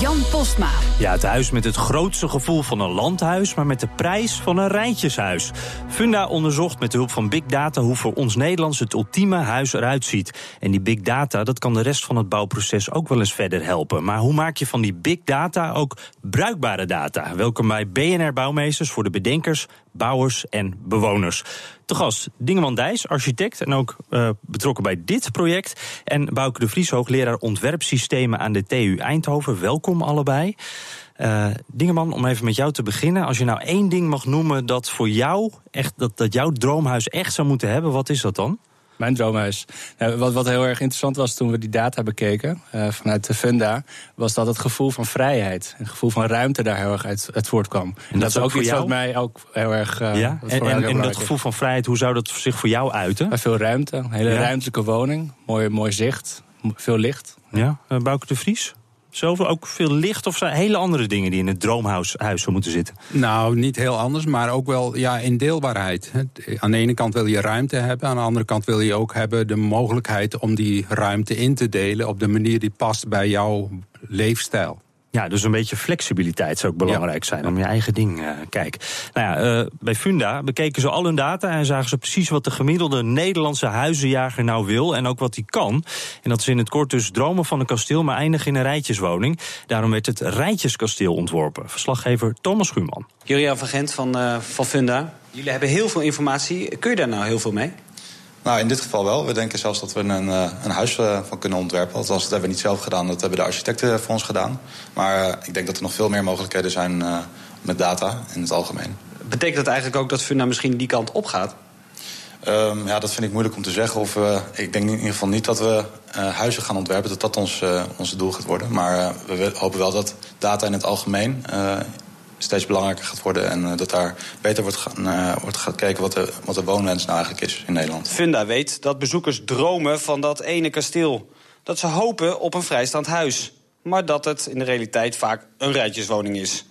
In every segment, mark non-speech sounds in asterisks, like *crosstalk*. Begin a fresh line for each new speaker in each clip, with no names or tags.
Jan Postma.
Ja, het huis met het grootste gevoel van een landhuis, maar met de prijs van een rijtjeshuis. Funda onderzocht met de hulp van Big Data hoe voor ons Nederlands het ultieme huis eruit ziet. En die Big Data, dat kan de rest van het bouwproces ook wel eens verder helpen. Maar hoe maak je van die Big Data ook bruikbare data? Welkom bij BNR Bouwmeesters voor de bedenkers, bouwers en bewoners. Te gast Dingeman Dijs, architect en ook uh, betrokken bij dit project. En Bouke de Vries, hoogleraar ontwerpsystemen aan de TU Eindhoven. Welkom allebei. Uh, Dingeman, om even met jou te beginnen. Als je nou één ding mag noemen dat voor jou echt dat, dat jouw droomhuis echt zou moeten hebben, wat is dat dan?
Mijn droomhuis. Nou, wat, wat heel erg interessant was toen we die data bekeken uh, vanuit de Funda, was dat het gevoel van vrijheid, een gevoel van ruimte daar heel erg uit, uit voortkwam. En dat, is ook iets wat mij ook heel erg. Uh,
ja? En, en, en dat gevoel van vrijheid, hoe zou dat zich voor jou uiten?
veel ruimte, een hele ja. ruimtelijke woning, mooi, mooi zicht, veel licht.
Ja, uh, Bouke de Vries? Zoveel ook veel licht of zijn hele andere dingen die in het droomhuis huis moeten zitten?
Nou, niet heel anders, maar ook wel ja, indeelbaarheid. Aan de ene kant wil je ruimte hebben, aan de andere kant wil je ook hebben de mogelijkheid om die ruimte in te delen op de manier die past bij jouw leefstijl.
Ja, dus een beetje flexibiliteit zou ook belangrijk ja. zijn om je eigen ding uh, kijken. Nou ja, uh, bij Funda bekeken ze al hun data en zagen ze precies wat de gemiddelde Nederlandse huizenjager nou wil en ook wat hij kan. En dat is in het kort dus dromen van een kasteel, maar eindigen in een rijtjeswoning. Daarom werd het Rijtjeskasteel ontworpen. Verslaggever Thomas Schuurman.
Julia van Gent van, uh, van Funda. Jullie hebben heel veel informatie. Kun je daar nou heel veel mee?
Nou, in dit geval wel. We denken zelfs dat we een, een huis van kunnen ontwerpen. Althans, dat hebben we niet zelf gedaan, dat hebben de architecten voor ons gedaan. Maar uh, ik denk dat er nog veel meer mogelijkheden zijn uh, met data in het algemeen.
Betekent dat eigenlijk ook dat Funda misschien die kant op gaat?
Um, ja, dat vind ik moeilijk om te zeggen. Of, uh, ik denk in ieder geval niet dat we huizen gaan ontwerpen, dat dat ons, onze doel gaat worden. Maar we hopen wel dat data in het algemeen steeds belangrijker gaat worden. En uh, dat daar beter wordt, gaan, uh, wordt gaat kijken wat de, wat de woonwens nou eigenlijk is in Nederland.
Funda weet dat bezoekers dromen van dat ene kasteel. Dat ze hopen op een vrijstaand huis. Maar dat het in de realiteit vaak een rijtjeswoning is.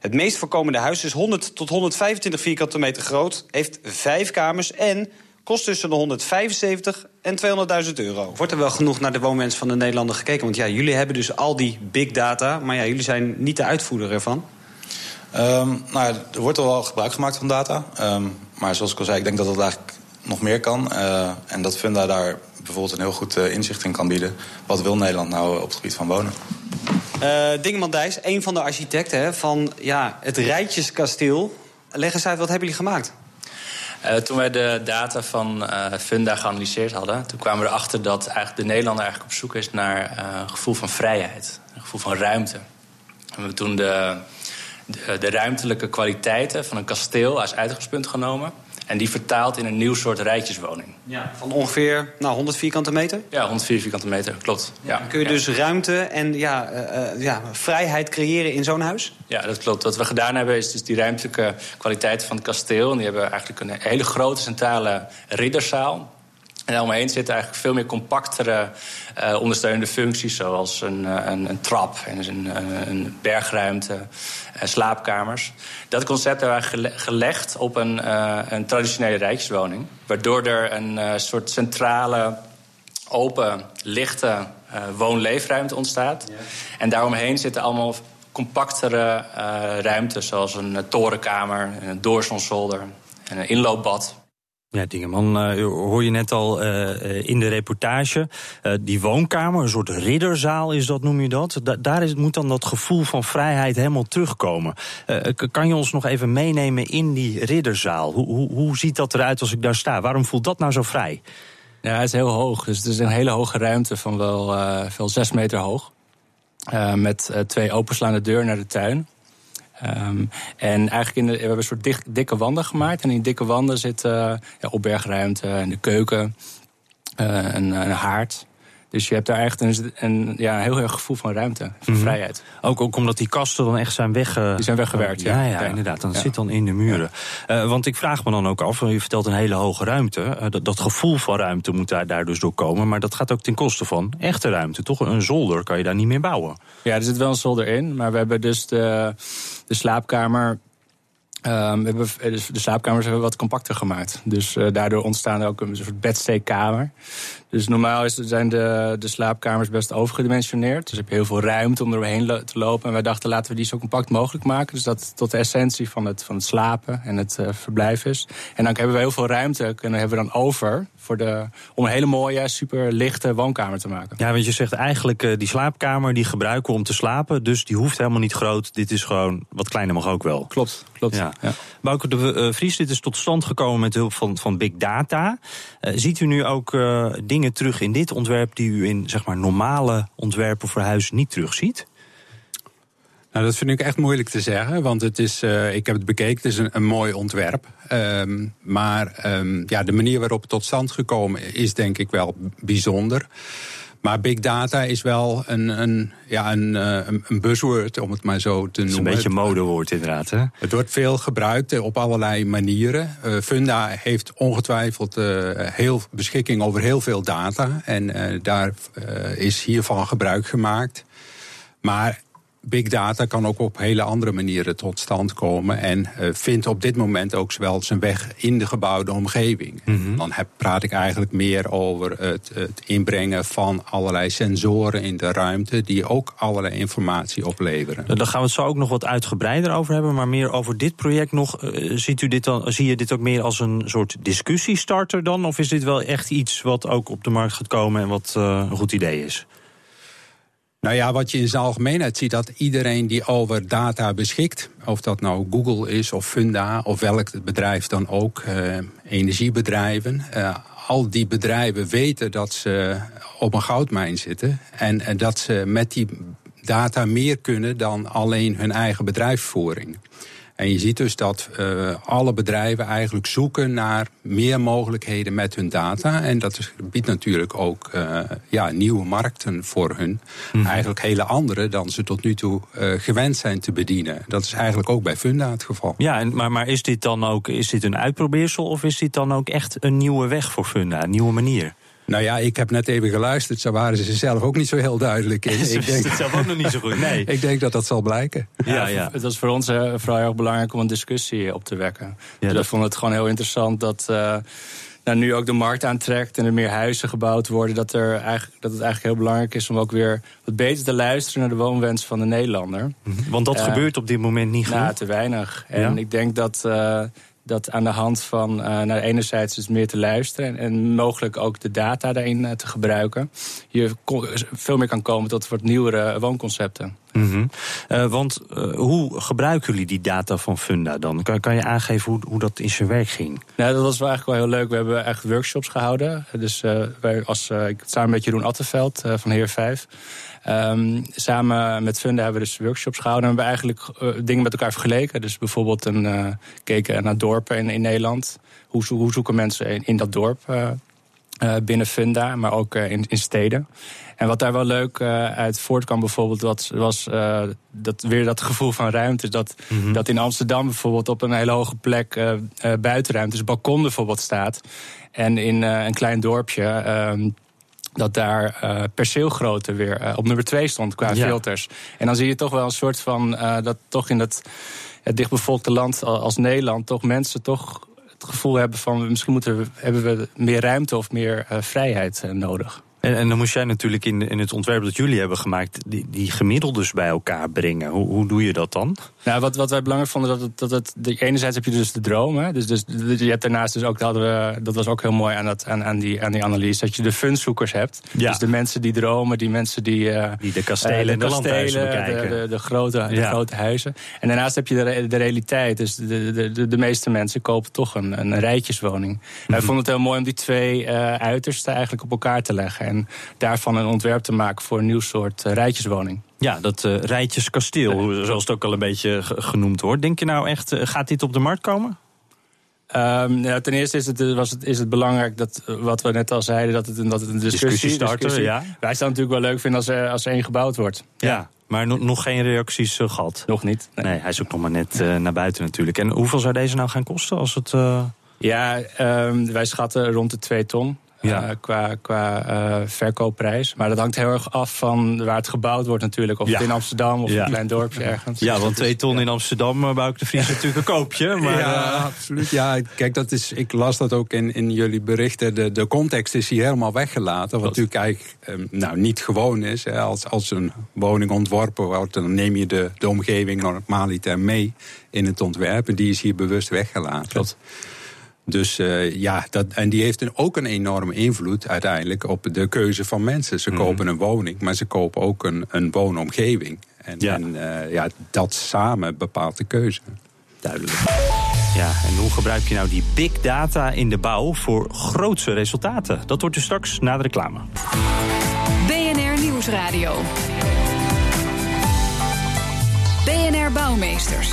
Het meest voorkomende huis is 100 tot 125 vierkante meter groot, heeft vijf kamers en kost tussen de 175 en 200.000 euro. Wordt er wel genoeg naar de woonwens van de Nederlander gekeken? Want ja, jullie hebben dus al die big data, maar ja, jullie zijn niet de uitvoerder ervan.
Um, nou, er wordt al wel gebruik gemaakt van data. Um, maar zoals ik al zei, ik denk dat het eigenlijk nog meer kan. Uh, en dat Funda daar bijvoorbeeld een heel goed uh, inzicht in kan bieden. Wat wil Nederland nou op het gebied van wonen?
Uh, Dingeman Dijs, een van de architecten hè, van ja, het Rijtjeskasteel. Leg eens uit, wat hebben jullie gemaakt?
Uh, toen wij de data van uh, Funda geanalyseerd hadden, toen kwamen we erachter dat eigenlijk de Nederlander eigenlijk op zoek is naar uh, een gevoel van vrijheid, een gevoel van ruimte. En we hebben toen de, de, de ruimtelijke kwaliteiten van een kasteel als uitgangspunt genomen. En die vertaalt in een nieuw soort rijtjeswoning.
Ja, van ongeveer nou, 100 vierkante meter?
Ja, 104 vierkante meter, klopt. Ja.
Kun je
ja.
dus ruimte en ja, uh, ja, vrijheid creëren in zo'n huis?
Ja, dat klopt. Wat we gedaan hebben is dus die ruimtelijke kwaliteit van het kasteel. En die hebben eigenlijk een hele grote centrale ridderzaal. En daaromheen zitten eigenlijk veel meer compactere uh, ondersteunende functies, zoals een, uh, een, een, trap en een, uh, een bergruimte, slaapkamers. Dat concept hebben we gelegd op een, een traditionele rijkswoning, waardoor er een soort centrale, open, lichte woon-leefruimte ontstaat. Ja. En daaromheen zitten allemaal compactere ruimtes, zoals een torenkamer, een doorzonzolder en een inloopbad.
Ja, Dingeman, uh, hoor je net al uh, in de reportage. Die woonkamer, een soort ridderzaal is dat, noem je dat? Da daar moet dan dat gevoel van vrijheid helemaal terugkomen. kan je ons nog even meenemen in die ridderzaal? Hoe, hoe, ziet dat eruit als ik daar sta? Waarom voelt dat nou zo vrij?
Ja, het is heel hoog. Dus het is een hele hoge ruimte van wel, wel zes meter hoog. met twee openslaande deuren naar de tuin. Ehm, en eigenlijk in de, we hebben een soort dik, dikke wanden gemaakt. En in die dikke wanden zit uh, ja, opbergruimte en de keuken, uh, een, een haard. Dus je hebt daar echt een, een ja, heel erg gevoel van ruimte, van
Mhm.
vrijheid.
Ook, ook omdat die kasten dan echt zijn weg...
Die zijn weggewerkt, ja.
Ja, ja,
Ja.
inderdaad. Dan
Ja.
zit dan in de muren. Eh, want ik vraag me dan ook af, je vertelt een hele hoge ruimte. Eh, dat, dat gevoel van ruimte moet daar, daar dus door komen. Maar dat gaat ook ten koste van echte ruimte. Toch een zolder kan je daar niet meer bouwen.
Ja, er zit wel een zolder in, maar we hebben dus de, de slaapkamer. ehm, we hebben, dus de slaapkamers hebben we wat compacter gemaakt. Dus eh, daardoor ontstaan er ook een soort bedsteekkamer. Dus normaal is, zijn de, de slaapkamers best overgedimensioneerd. Dus heb je heel veel ruimte om er doorheen lo- te lopen. En wij dachten, laten we die zo compact mogelijk maken. Dus dat tot de essentie van het, van het slapen en het eh, verblijf is. En dan hebben we heel veel ruimte kunnen hebben we dan over... Voor de, om een hele mooie, super lichte woonkamer te maken.
Ja, want je zegt eigenlijk eh, die slaapkamer die gebruiken we om te slapen. Dus die hoeft helemaal niet groot. Dit is gewoon wat kleiner mag ook wel.
Klopt, klopt.
Ja.
Ja.
Bouke de eh, Vries, dit is tot stand gekomen met hulp van, van Big Data. Ziet u nu ook eh, dingen terug in dit ontwerp die u in zeg maar, normale ontwerpen voor huis niet terugziet?
Nou, dat vind ik echt moeilijk te zeggen, want het is, eh, ik heb het bekeken, het is een, mooi ontwerp. Ehm, maar ehm, ja, de manier waarop het tot stand gekomen is denk ik wel bijzonder. Maar big data is wel een, een, ja, een, eh, een, buzzword, om het maar zo te
Het is een
noemen.
beetje een modewoord inderdaad. Hè?
Het wordt veel gebruikt eh, op allerlei manieren. Eh, Funda heeft ongetwijfeld eh, heel beschikking over heel veel data. En daar is hiervan gebruik gemaakt. Maar big data kan ook op hele andere manieren tot stand komen. En eh, vindt op dit moment ook wel zijn weg in de gebouwde omgeving. Dan heb, praat ik eigenlijk meer over het, het inbrengen van allerlei sensoren in de ruimte. die ook allerlei informatie opleveren.
Daar gaan we het zo ook nog wat uitgebreider over hebben. Maar meer over dit project nog. eh, ziet u dit dan, zie je dit ook meer als een soort discussiestarter dan? Of is dit wel echt iets wat ook op de markt gaat komen en wat eh, een goed idee is?
Nou ja, wat je in zijn algemeenheid ziet, dat iedereen die over data beschikt, of dat nou Google is of Funda of welk bedrijf dan ook, eh, energiebedrijven, eh, al die bedrijven weten dat ze op een goudmijn zitten en, en dat ze met die data meer kunnen dan alleen hun eigen bedrijfsvoering. En je ziet dus dat uh, alle bedrijven eigenlijk zoeken naar meer mogelijkheden met hun data. En dat is, biedt natuurlijk ook uh, ja, nieuwe markten voor hun. Mm. Eigenlijk hele andere dan ze tot nu toe uh, gewend zijn te bedienen. Dat is eigenlijk ook bij Funda het geval.
Ja, en, maar, maar is dit dan ook is dit een uitprobeersel of is dit dan ook echt een nieuwe weg voor Funda, een nieuwe manier?
Nou ja, ik heb net even geluisterd. Zo waren ze zelf ook niet zo heel duidelijk in. *laughs*
Ze
ik denk
het zelf ook nog niet zo goed. Nee.
ik denk dat dat zal blijken.
Ja, ja. Het was voor ons uh, vooral heel belangrijk om een discussie op te wekken. Ja, dus dat... we vonden het gewoon heel interessant dat. Uh, nou, nu ook de markt aantrekt en er meer huizen gebouwd worden, dat, er eigenlijk, dat het eigenlijk heel belangrijk is om ook weer wat beter te luisteren naar de woonwens van de Nederlander.
Want dat uh, gebeurt op dit moment niet genoeg.
Nou, te weinig. En ja. ik denk dat uh, dat aan de hand van uh, nou, enerzijds dus meer te luisteren en, en mogelijk ook de data daarin uh, te gebruiken, je veel meer kan komen tot wat nieuwere woonconcepten.
Mm -hmm. uh, want hoe gebruiken jullie die data van Funda dan? Kan, kan je aangeven hoe, hoe, dat in zijn werk ging?
Nou, dat was wel eigenlijk wel heel leuk. We hebben echt workshops gehouden. Dus wij als, ik, samen met Jeroen Attenveld van Heer 5. Um, samen met Funda hebben we dus workshops gehouden. En we hebben eigenlijk uh, dingen met elkaar vergeleken. Dus bijvoorbeeld een, uh, keken naar dorpen in, in Nederland. Hoe, hoe, zoeken mensen in, in dat dorp uh, binnen Funda, maar ook in, in, steden. En wat daar wel leuk uit voortkwam bijvoorbeeld... Dat was dat, weer dat gevoel van ruimte. Dat, mm -hmm. dat in Amsterdam bijvoorbeeld op een hele hoge plek buitenruimte... dus balkon bijvoorbeeld staat. En in een klein dorpje dat daar uh, perceelgrootte weer uh, op nummer 2 stond qua ja. filters. En dan zie je toch wel een soort van uh, dat toch in dat het dichtbevolkte land als Nederland toch mensen toch het gevoel hebben van misschien moeten we, hebben we meer ruimte of meer vrijheid nodig.
En, en, dan moest jij natuurlijk in, in het ontwerp dat jullie hebben gemaakt, die, die gemiddeldes bij elkaar brengen. Hoe, hoe doe je dat dan?
Nou, wat, wat wij belangrijk vonden, dat het, dat het, de, enerzijds heb je dus de droom. Hè? Dus, dus je hebt daarnaast dus ook, dat, hadden we, dat was ook heel mooi aan, dat, aan, aan, die, aan die analyse, dat je de funzoekers hebt. Ja. Dus de mensen die dromen, die mensen die. Uh,
die de kastelen uh, de en de, de landhuizen bekijken.
De, de, de, grote, ja. grote huizen. En daarnaast heb je de, de realiteit. Dus de, de, de, de meeste mensen kopen toch een, een rijtjeswoning. Mm -hmm. Wij vonden het heel mooi om die twee uh, uitersten eigenlijk op elkaar te leggen. En daarvan een ontwerp te maken voor een nieuw soort uh, rijtjeswoning.
Ja, dat uh, rijtjeskasteel, zoals het ook al een beetje genoemd wordt. Denk je nou echt, gaat dit op de markt komen?
Um, ja, ten eerste is het, was het, is het belangrijk dat, wat we net al zeiden, dat het, dat het een discussie,
discussie starten. Ja.
Wij zouden natuurlijk wel leuk vinden als er, als er één gebouwd wordt.
Ja. ja. Maar no nog geen reacties uh, gehad?
Nog niet.
Nee. nee. hij is ook nog maar net uh, naar buiten natuurlijk. En hoeveel zou deze nou gaan kosten als het... Uh...
Ja, um, wij schatten rond de 2 ton. Ja. Uh, qua qua uh, verkoopprijs. Maar dat hangt heel erg af van waar het gebouwd wordt natuurlijk. Of ja. het in Amsterdam of ja. een klein dorpje ergens.
Ja, want twee ton in Amsterdam, uh, Bouke de Vries natuurlijk een koopje. Maar,
ja, absoluut. Ja, kijk, dat is, ik las dat ook in, in jullie berichten. De, de context is hier helemaal weggelaten. Wat natuurlijk eigenlijk um, nou, niet gewoon is. Hè. Als, als een woning ontworpen wordt, dan neem je de, de omgeving normaliter mee in het ontwerp. En die is hier bewust weggelaten.
Klopt.
Dus uh, ja, dat, en die heeft een, ook een enorme invloed uiteindelijk op de keuze van mensen. Ze mm. kopen een woning, maar ze kopen ook een, een woonomgeving. En, ja. en uh, ja, dat samen bepaalt de keuze.
Duidelijk. Ja, en hoe gebruik je nou die big data in de bouw voor grootse resultaten? Dat wordt dus straks na de reclame.
BNR Nieuwsradio. BNR Bouwmeesters.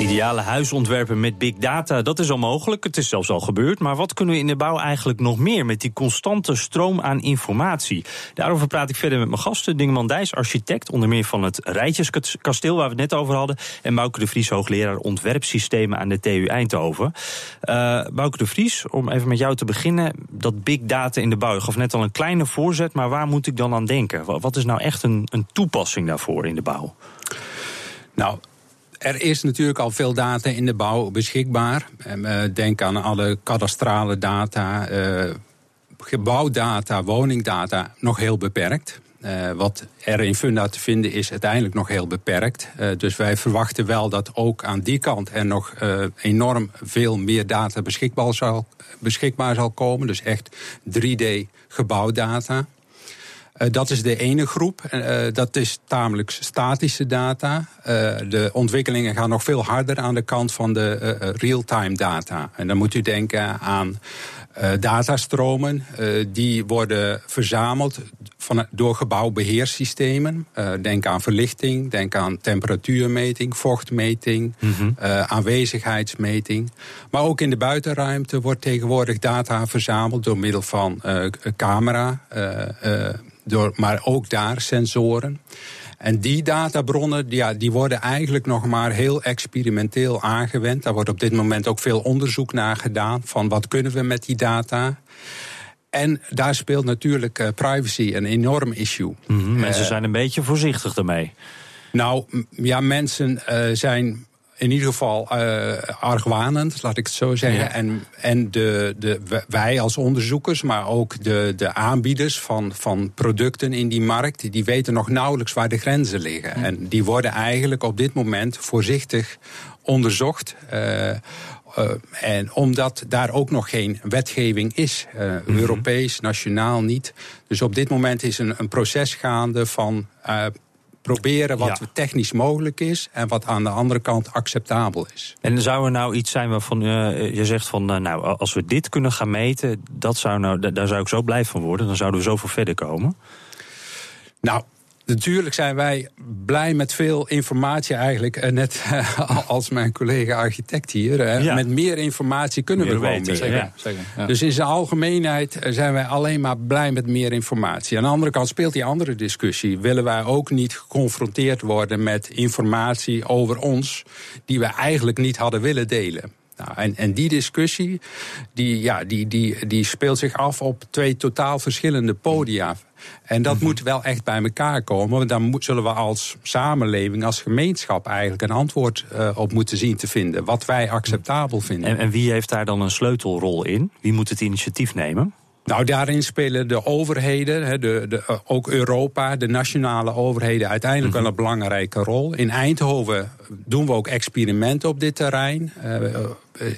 Ideale huisontwerpen met big data, dat is al mogelijk. Het is zelfs al gebeurd. Maar wat kunnen we in de bouw eigenlijk nog meer met die constante stroom aan informatie? Daarover praat ik verder met mijn gasten. Dingeman Dijs, architect, onder meer van het Rijtjeskasteel, waar we het net over hadden. En Bouke de Vries, hoogleraar ontwerpsystemen aan de TU Eindhoven. Uh, Bouke de Vries, om even met jou te beginnen. Dat big data in de bouw. Je gaf net al een kleine voorzet, maar waar moet ik dan aan denken? Wat is nou echt een, een toepassing daarvoor in de bouw?
Nou, er is natuurlijk al veel data in de bouw beschikbaar. Denk aan alle kadastrale data, uh, gebouwdata, woningdata, nog heel beperkt. Uh, wat er in Funda te vinden is uiteindelijk nog heel beperkt. Dus wij verwachten wel dat ook aan die kant er nog enorm veel meer data beschikbaar zal, beschikbaar zal komen. Dus echt 3D gebouwdata. Uh, dat is de ene groep. Uh, dat is tamelijk statische data. De ontwikkelingen gaan nog veel harder aan de kant van de real-time data. En dan moet u denken aan datastromen. die worden verzameld van, door gebouwbeheersystemen. denk aan verlichting, denk aan temperatuurmeting, vochtmeting, mm -hmm. aanwezigheidsmeting. Maar ook in de buitenruimte wordt tegenwoordig data verzameld door middel van camera door, maar ook daar sensoren. En die databronnen ja, die worden eigenlijk nog maar heel experimenteel aangewend. Daar wordt op dit moment ook veel onderzoek naar gedaan van wat kunnen we met die data. En daar speelt natuurlijk uh, privacy een enorm issue.
Mm -hmm, mensen uh, zijn een beetje voorzichtig daarmee.
Nou ja, mensen uh, zijn in ieder geval uh, argwanend, laat ik het zo zeggen. Ja. En, en de, de, wij als onderzoekers, maar ook de, de aanbieders van, van producten in die markt, die weten nog nauwelijks waar de grenzen liggen. Ja. En die worden eigenlijk op dit moment voorzichtig onderzocht. Uh, Uh, en omdat daar ook nog geen wetgeving is, uh, mm -hmm. Europees, nationaal niet. Dus op dit moment is een, een proces gaande van proberen wat ja. technisch mogelijk is en wat aan de andere kant acceptabel is.
En zou er nou iets zijn waarvan uh, je zegt van, uh, nou, als we dit kunnen gaan meten, dat zou nou, daar zou ik zo blij van worden, dan zouden we zoveel verder komen?
Nou, Natuurlijk zijn wij blij met veel informatie eigenlijk. Net *laughs* als mijn collega architect hier. Ja. Met meer informatie kunnen meer we gewoon weten. Zeker, ja. zeker ja. Dus in zijn algemeenheid zijn wij alleen maar blij met meer informatie. Aan de andere kant speelt die andere discussie. Willen wij ook niet geconfronteerd worden met informatie over ons... die we eigenlijk niet hadden willen delen? Nou, en, en die discussie die, ja, die, die, die speelt zich af op twee totaal verschillende podia. En dat mm -hmm. moet wel echt bij elkaar komen. Want daar moet, zullen we als samenleving, als gemeenschap eigenlijk een antwoord uh, op moeten zien te vinden. Wat wij acceptabel vinden.
En, en wie heeft daar dan een sleutelrol in? Wie moet het initiatief nemen?
Nou, daarin spelen de overheden, de, de, ook Europa, de nationale overheden uiteindelijk wel een belangrijke rol. In Eindhoven doen we ook experimenten op dit terrein. Uh,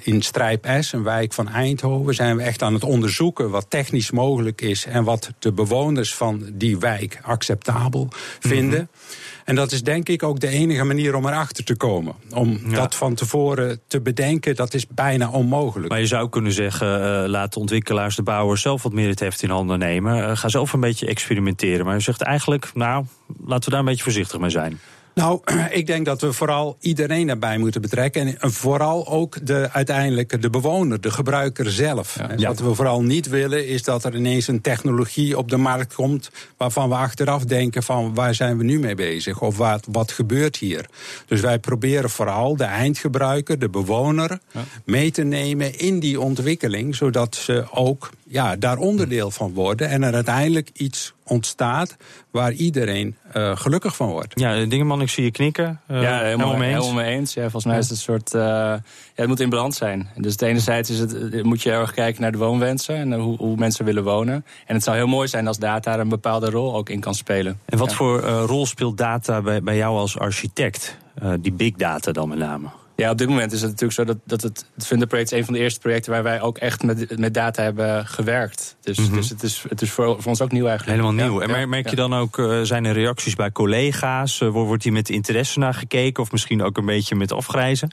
in Strijp S, een wijk van Eindhoven, zijn we echt aan het onderzoeken wat technisch mogelijk is en wat de bewoners van die wijk acceptabel vinden. Mm -hmm. En dat is denk ik ook de enige manier om erachter te komen. Om dat van tevoren te bedenken, dat is bijna onmogelijk.
Maar je zou kunnen zeggen, uh, laat de ontwikkelaars, de bouwers zelf wat meer het heft in handen nemen. Uh, ga zelf een beetje experimenteren. Maar je zegt eigenlijk, nou, laten we daar een beetje voorzichtig mee zijn.
Nou, *clears throat* ik denk dat we vooral iedereen erbij moeten betrekken. En vooral ook de, uiteindelijk de bewoner, de gebruiker zelf. Ja. Wat we vooral niet willen, is dat er ineens een technologie op de markt komt. waarvan we achteraf denken: van waar zijn we nu mee bezig? Of wat, wat gebeurt hier? Dus wij proberen vooral de eindgebruiker, de bewoner, mee te nemen in die ontwikkeling. zodat ze ook ja, daar onderdeel van worden. En er uiteindelijk iets ontstaat waar iedereen uh, gelukkig van wordt.
Ja, Dingeman, ik zie je knikken.
Uh, ja, helemaal, mee eens. Helemaal mee eens. Ja, volgens mij is het een soort... Uh, ja, het moet in balans zijn. Dus enerzijds is het, moet je erg kijken naar de woonwensen... en hoe, hoe, mensen willen wonen. En het zou heel mooi zijn als data een bepaalde rol ook in kan spelen.
En wat voor rol speelt data bij, bij jou als architect? die big data dan met name?
Ja, op dit moment is het natuurlijk zo dat, dat het, het Project is een van de eerste projecten waar wij ook echt met, met data hebben gewerkt. Dus, mm -hmm. dus het is, het is voor, voor ons ook nieuw eigenlijk.
Helemaal nieuw. en merk je dan ook, uh, zijn er reacties bij collega's? Uh, wordt hier met interesse naar gekeken? Of misschien ook een beetje met afgrijzen?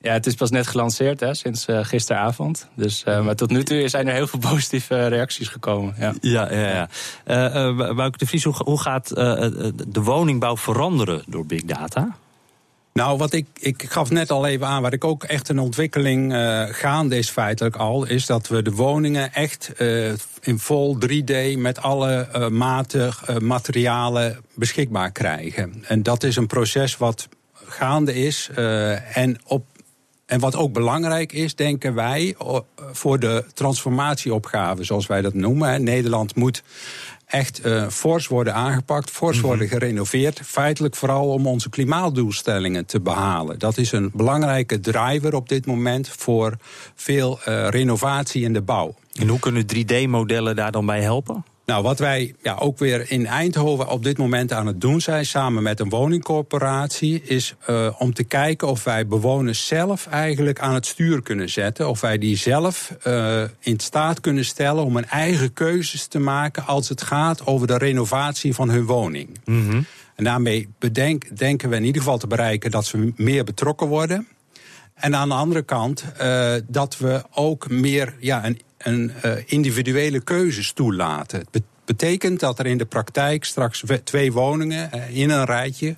Ja, het is pas net gelanceerd hè, sinds uh, gisteravond. Dus, uh, maar tot nu toe zijn er heel veel positieve reacties gekomen. Ja,
ja, ja. ja. Uh, de Vries, hoe, hoe gaat de woningbouw veranderen door big data?
Nou, wat ik, ik gaf net al even aan, waar ik ook echt een ontwikkeling uh, gaande is feitelijk al, is dat we de woningen echt uh, in vol 3D met alle uh, maten, materialen beschikbaar krijgen. En dat is een proces wat gaande is en op en wat ook belangrijk is, denken wij, voor de transformatieopgave, zoals wij dat noemen. Nederland moet echt uh, fors worden aangepakt, fors mm worden gerenoveerd. Feitelijk vooral om onze klimaatdoelstellingen te behalen. Dat is een belangrijke driver op dit moment voor veel uh, renovatie in de bouw.
En hoe kunnen 3D-modellen daar dan bij helpen?
Nou, wat wij ja, ook weer in Eindhoven op dit moment aan het doen zijn, samen met een woningcorporatie, is uh, om te kijken of wij bewoners zelf eigenlijk aan het stuur kunnen zetten. Of wij die zelf uh, in staat kunnen stellen om een eigen keuzes te maken als het gaat over de renovatie van hun woning. Mm -hmm. En daarmee bedenk, denken we in ieder geval te bereiken dat ze meer betrokken worden. En aan de andere kant uh, dat we ook meer ja, een een uh, individuele keuzes toelaten. Het betekent dat er in de praktijk straks twee woningen uh, in een rijtje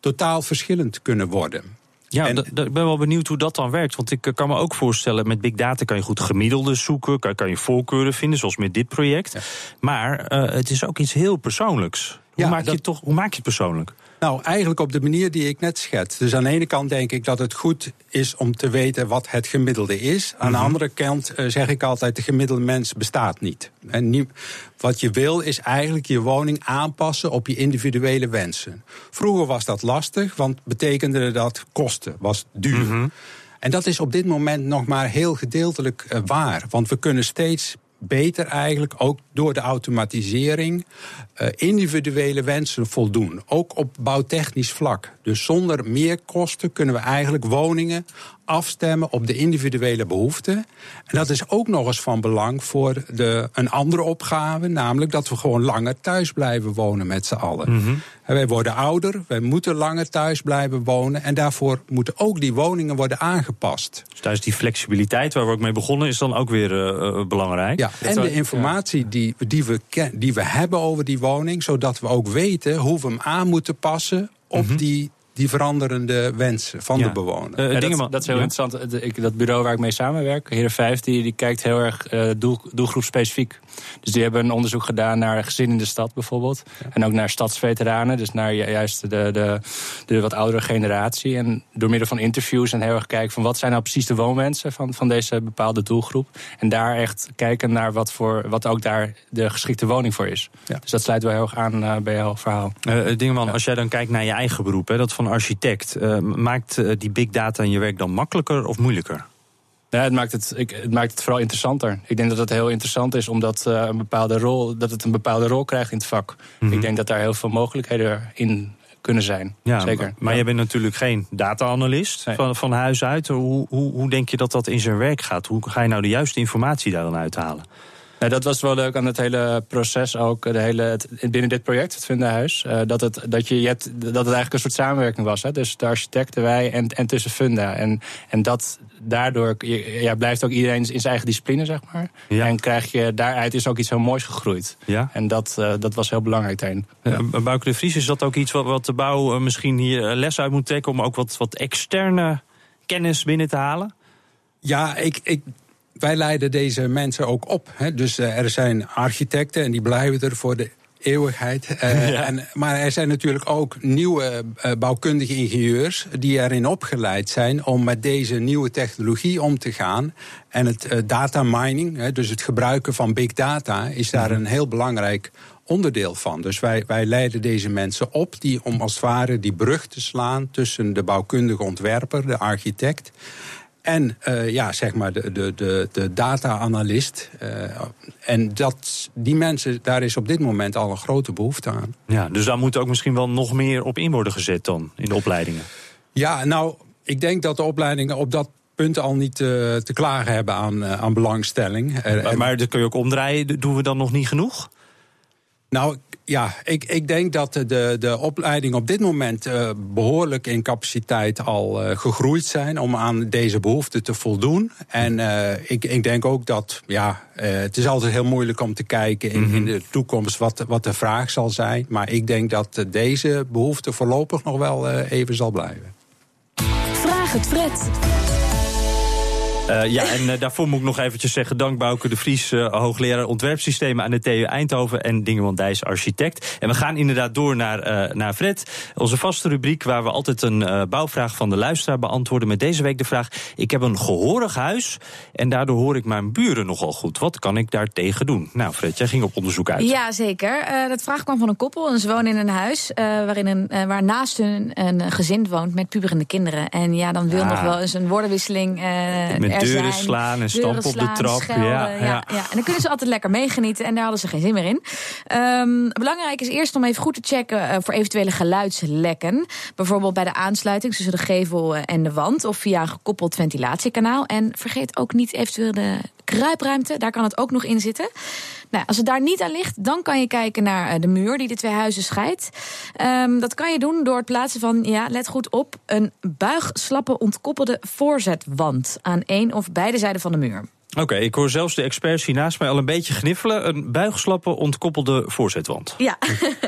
totaal verschillend kunnen worden.
Ja, en, ik ben wel benieuwd hoe dat dan werkt. Want ik eh, kan me ook voorstellen, met big data kan je goed gemiddelde zoeken, kan, kan je voorkeuren vinden, zoals met dit project. Ja. Maar het is ook iets heel persoonlijks. Hoe, ja, maak, dat... je toch, hoe maak je het persoonlijk?
Nou, eigenlijk op de manier die ik net schets. Dus aan de ene kant denk ik dat het goed is om te weten wat het gemiddelde is. Aan de mhm. andere kant uh, zeg ik altijd: de gemiddelde mens bestaat niet. En niet, wat je wil is eigenlijk je woning aanpassen op je individuele wensen. Vroeger was dat lastig, want betekende dat kosten, was duur. Mm En dat is op dit moment nog maar heel gedeeltelijk uh, waar. Want we kunnen steeds beter eigenlijk, ook door de automatisering, uh, individuele wensen voldoen. Ook op bouwtechnisch vlak. Dus zonder meer kosten kunnen we eigenlijk woningen afstemmen op de individuele behoeften. En dat is ook nog eens van belang voor de, een andere opgave, namelijk dat we gewoon langer thuis blijven wonen met z'n allen. Mm -hmm. Wij worden ouder, wij moeten langer thuis blijven wonen en daarvoor moeten ook die woningen worden aangepast.
Dus die flexibiliteit waar we ook mee begonnen is dan ook weer uh, belangrijk.
Ja, en de informatie ja. Die, die, we, die we hebben over die woning, zodat we ook weten hoe we hem aan moeten passen op mm -hmm. die die veranderende wensen van ja. de bewoner.
Uh, dat, dat, is heel ja. interessant. Ik, dat bureau waar ik mee samenwerk, Heren 5, die, die kijkt heel erg uh, doel, doelgroep specifiek. Dus die hebben een onderzoek gedaan naar gezin in de stad bijvoorbeeld. Ja. En ook naar stadsveteranen, dus naar juist de, de, de wat oudere generatie. En door middel van interviews en heel erg kijken van wat zijn nou precies de woonwensen van, van deze bepaalde doelgroep. En daar echt kijken naar wat, voor, wat ook daar de geschikte woning voor is. Dus dat sluit wel heel erg aan uh, bij jouw verhaal.
Uh, Dingeman, als jij dan kijkt naar je eigen beroep, hè, dat van architect, uh, maakt die big data in je werk dan makkelijker of moeilijker?
Ja, het, maakt het, ik, het maakt het vooral interessanter. Ik denk dat het heel interessant is omdat, uh, een bepaalde rol, dat het een bepaalde rol krijgt in het vak. Mm -hmm. Ik denk dat daar heel veel mogelijkheden in kunnen zijn. Ja, Zeker.
Maar, maar ja. jij bent natuurlijk geen data-analyst nee. van, van huis uit. Hoe, hoe, hoe denk je dat dat in zijn werk gaat? Hoe ga je nou de juiste informatie daar dan uithalen?
Ja, dat was wel leuk aan het hele proces ook. De hele, het, binnen dit project, het Fundahuis. Uh, dat, het, dat, je, je hebt, dat het eigenlijk een soort samenwerking was. Hè, dus de architecten, wij en, en tussen Funda. En, en dat daardoor ja, blijft ook iedereen in zijn eigen discipline, zeg maar. Ja. En krijg je, daaruit is ook iets heel moois gegroeid. Ja. En dat, uh, dat was heel belangrijk daarin.
Ja. Bouke de Vries, is dat ook iets wat, wat de bouw misschien hier les uit moet trekken... om ook wat, wat externe kennis binnen te halen?
Ja, ik, ik wij leiden deze mensen ook op. Hè. Dus uh, er zijn architecten en die blijven er voor de eeuwigheid. Uh, *laughs* ja. en, maar er zijn natuurlijk ook nieuwe uh, bouwkundige ingenieurs die erin opgeleid zijn om met deze nieuwe technologie om te gaan. En het uh, data mining, hè, dus het gebruiken van big data, is daar een heel belangrijk onderdeel van. Dus wij, wij leiden deze mensen op die, om als het ware die brug te slaan tussen de bouwkundige ontwerper, de architect en uh, ja, zeg maar de, de, de, de data-analyst. Uh, en dat, die mensen, daar is op dit moment al een grote behoefte aan.
Ja, dus daar moet ook misschien wel nog meer op in worden gezet dan in de opleidingen.
Ja, nou, ik denk dat de opleidingen op dat punt al niet uh, te klagen hebben aan, aan belangstelling.
Maar, maar dat kun je ook omdraaien. Doen we dan nog niet genoeg?
Nou, ja, ik, ik denk dat de, de opleiding op dit moment uh, behoorlijk in capaciteit al uh, gegroeid zijn om aan deze behoeften te voldoen. En uh, ik, ik denk ook dat, ja, het is altijd heel moeilijk om te kijken in, in de toekomst wat, wat de vraag zal zijn. Maar ik denk dat deze behoefte voorlopig nog wel even zal blijven.
Vraag het Fred.
Uh, ja, en uh, daarvoor moet ik nog eventjes zeggen... dank Bouke de Vries, uh, hoogleraar ontwerpsystemen aan de TU Eindhoven... en Dingeman Dijs, architect. En we gaan inderdaad door naar, naar Fred. Onze vaste rubriek waar we altijd een bouwvraag van de luisteraar beantwoorden. Met deze week de vraag, ik heb een gehorig huis... en daardoor hoor ik mijn buren nogal goed. Wat kan ik daar tegen doen? Nou Fred, jij ging op onderzoek uit.
Ja, zeker. dat vraag kwam van een koppel. En ze wonen in een huis waarin een, waar naast hun een gezin woont... met puberende kinderen. En ja, dan wil ah. nog wel eens een woordenwisseling...
Deuren zijn, slaan en stampen op de trap.
Schelden, ja, ja. Ja, En dan kunnen ze altijd lekker meegenieten en daar hadden ze geen zin meer in. Um, belangrijk is eerst om even goed te checken uh, voor eventuele geluidslekken. Bijvoorbeeld bij de aansluiting tussen de gevel en de wand of via een gekoppeld ventilatiekanaal. En vergeet ook niet eventueel de kruipruimte, daar kan het ook nog in zitten. Nou, als het daar niet aan ligt, dan kan je kijken naar de muur die de twee huizen scheidt. Um, dat kan je doen door het plaatsen van, ja, let goed op, een buigslappe ontkoppelde voorzetwand aan één of beide zijden van de muur.
Oké, ik hoor zelfs de experts hier naast mij al een beetje gniffelen. Een buigslappe, ontkoppelde voorzetwand.
Ja,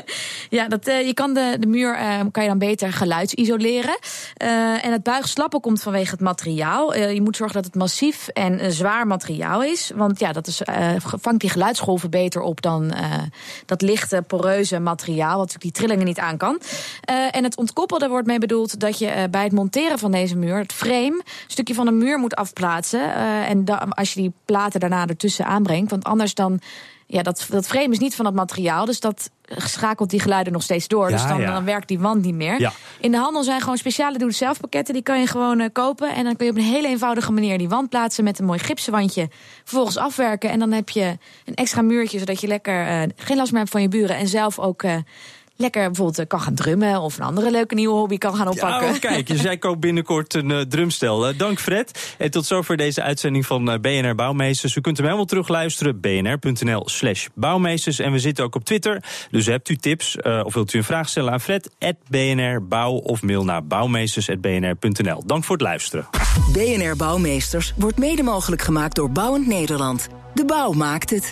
*laughs* ja dat, uh, je kan de, de muur uh, kan je dan beter geluidsisoleren. Uh, en het buigslappen komt vanwege het materiaal. je moet zorgen dat het massief en zwaar materiaal is. Want ja, dat is, vangt die geluidsgolven beter op dan dat lichte, poreuze materiaal. Wat die trillingen niet aan kan. en het ontkoppelde wordt mee bedoeld dat je bij het monteren van deze muur... het frame, een stukje van de muur moet afplaatsen. en als je die platen daarna ertussen aanbrengt. Want anders dan. Ja, dat, dat frame is niet van het materiaal. Dus dat schakelt die geluiden nog steeds door. Ja, dus dan, ja. dan, werkt die wand niet meer. Ja. In de handel zijn gewoon speciale doe-het-zelf pakketten. Die kan je gewoon uh, kopen. En dan kun je op een hele eenvoudige manier die wand plaatsen met een mooi gipsen wandje. Vervolgens afwerken. En dan heb je een extra muurtje. Zodat je lekker uh, geen last meer hebt van je buren. En zelf ook. Uh, lekker bijvoorbeeld kan gaan drummen of een andere leuke nieuwe hobby kan gaan oppakken.
Ja, oh, kijk, je *laughs* zei ook binnenkort een uh, drumstel. Uh, dank Fred. En tot zover deze uitzending van uh, BNR Bouwmeesters. U kunt hem helemaal terugluisteren. bnr.nl slash bouwmeesters. En we zitten ook op Twitter. Dus hebt u tips of wilt u een vraag stellen aan Fred? BNR Bouw of mail naar bouwmeesters.bnr.nl. Dank voor het luisteren.
BNR Bouwmeesters wordt mede mogelijk gemaakt door Bouwend Nederland. De bouw maakt het.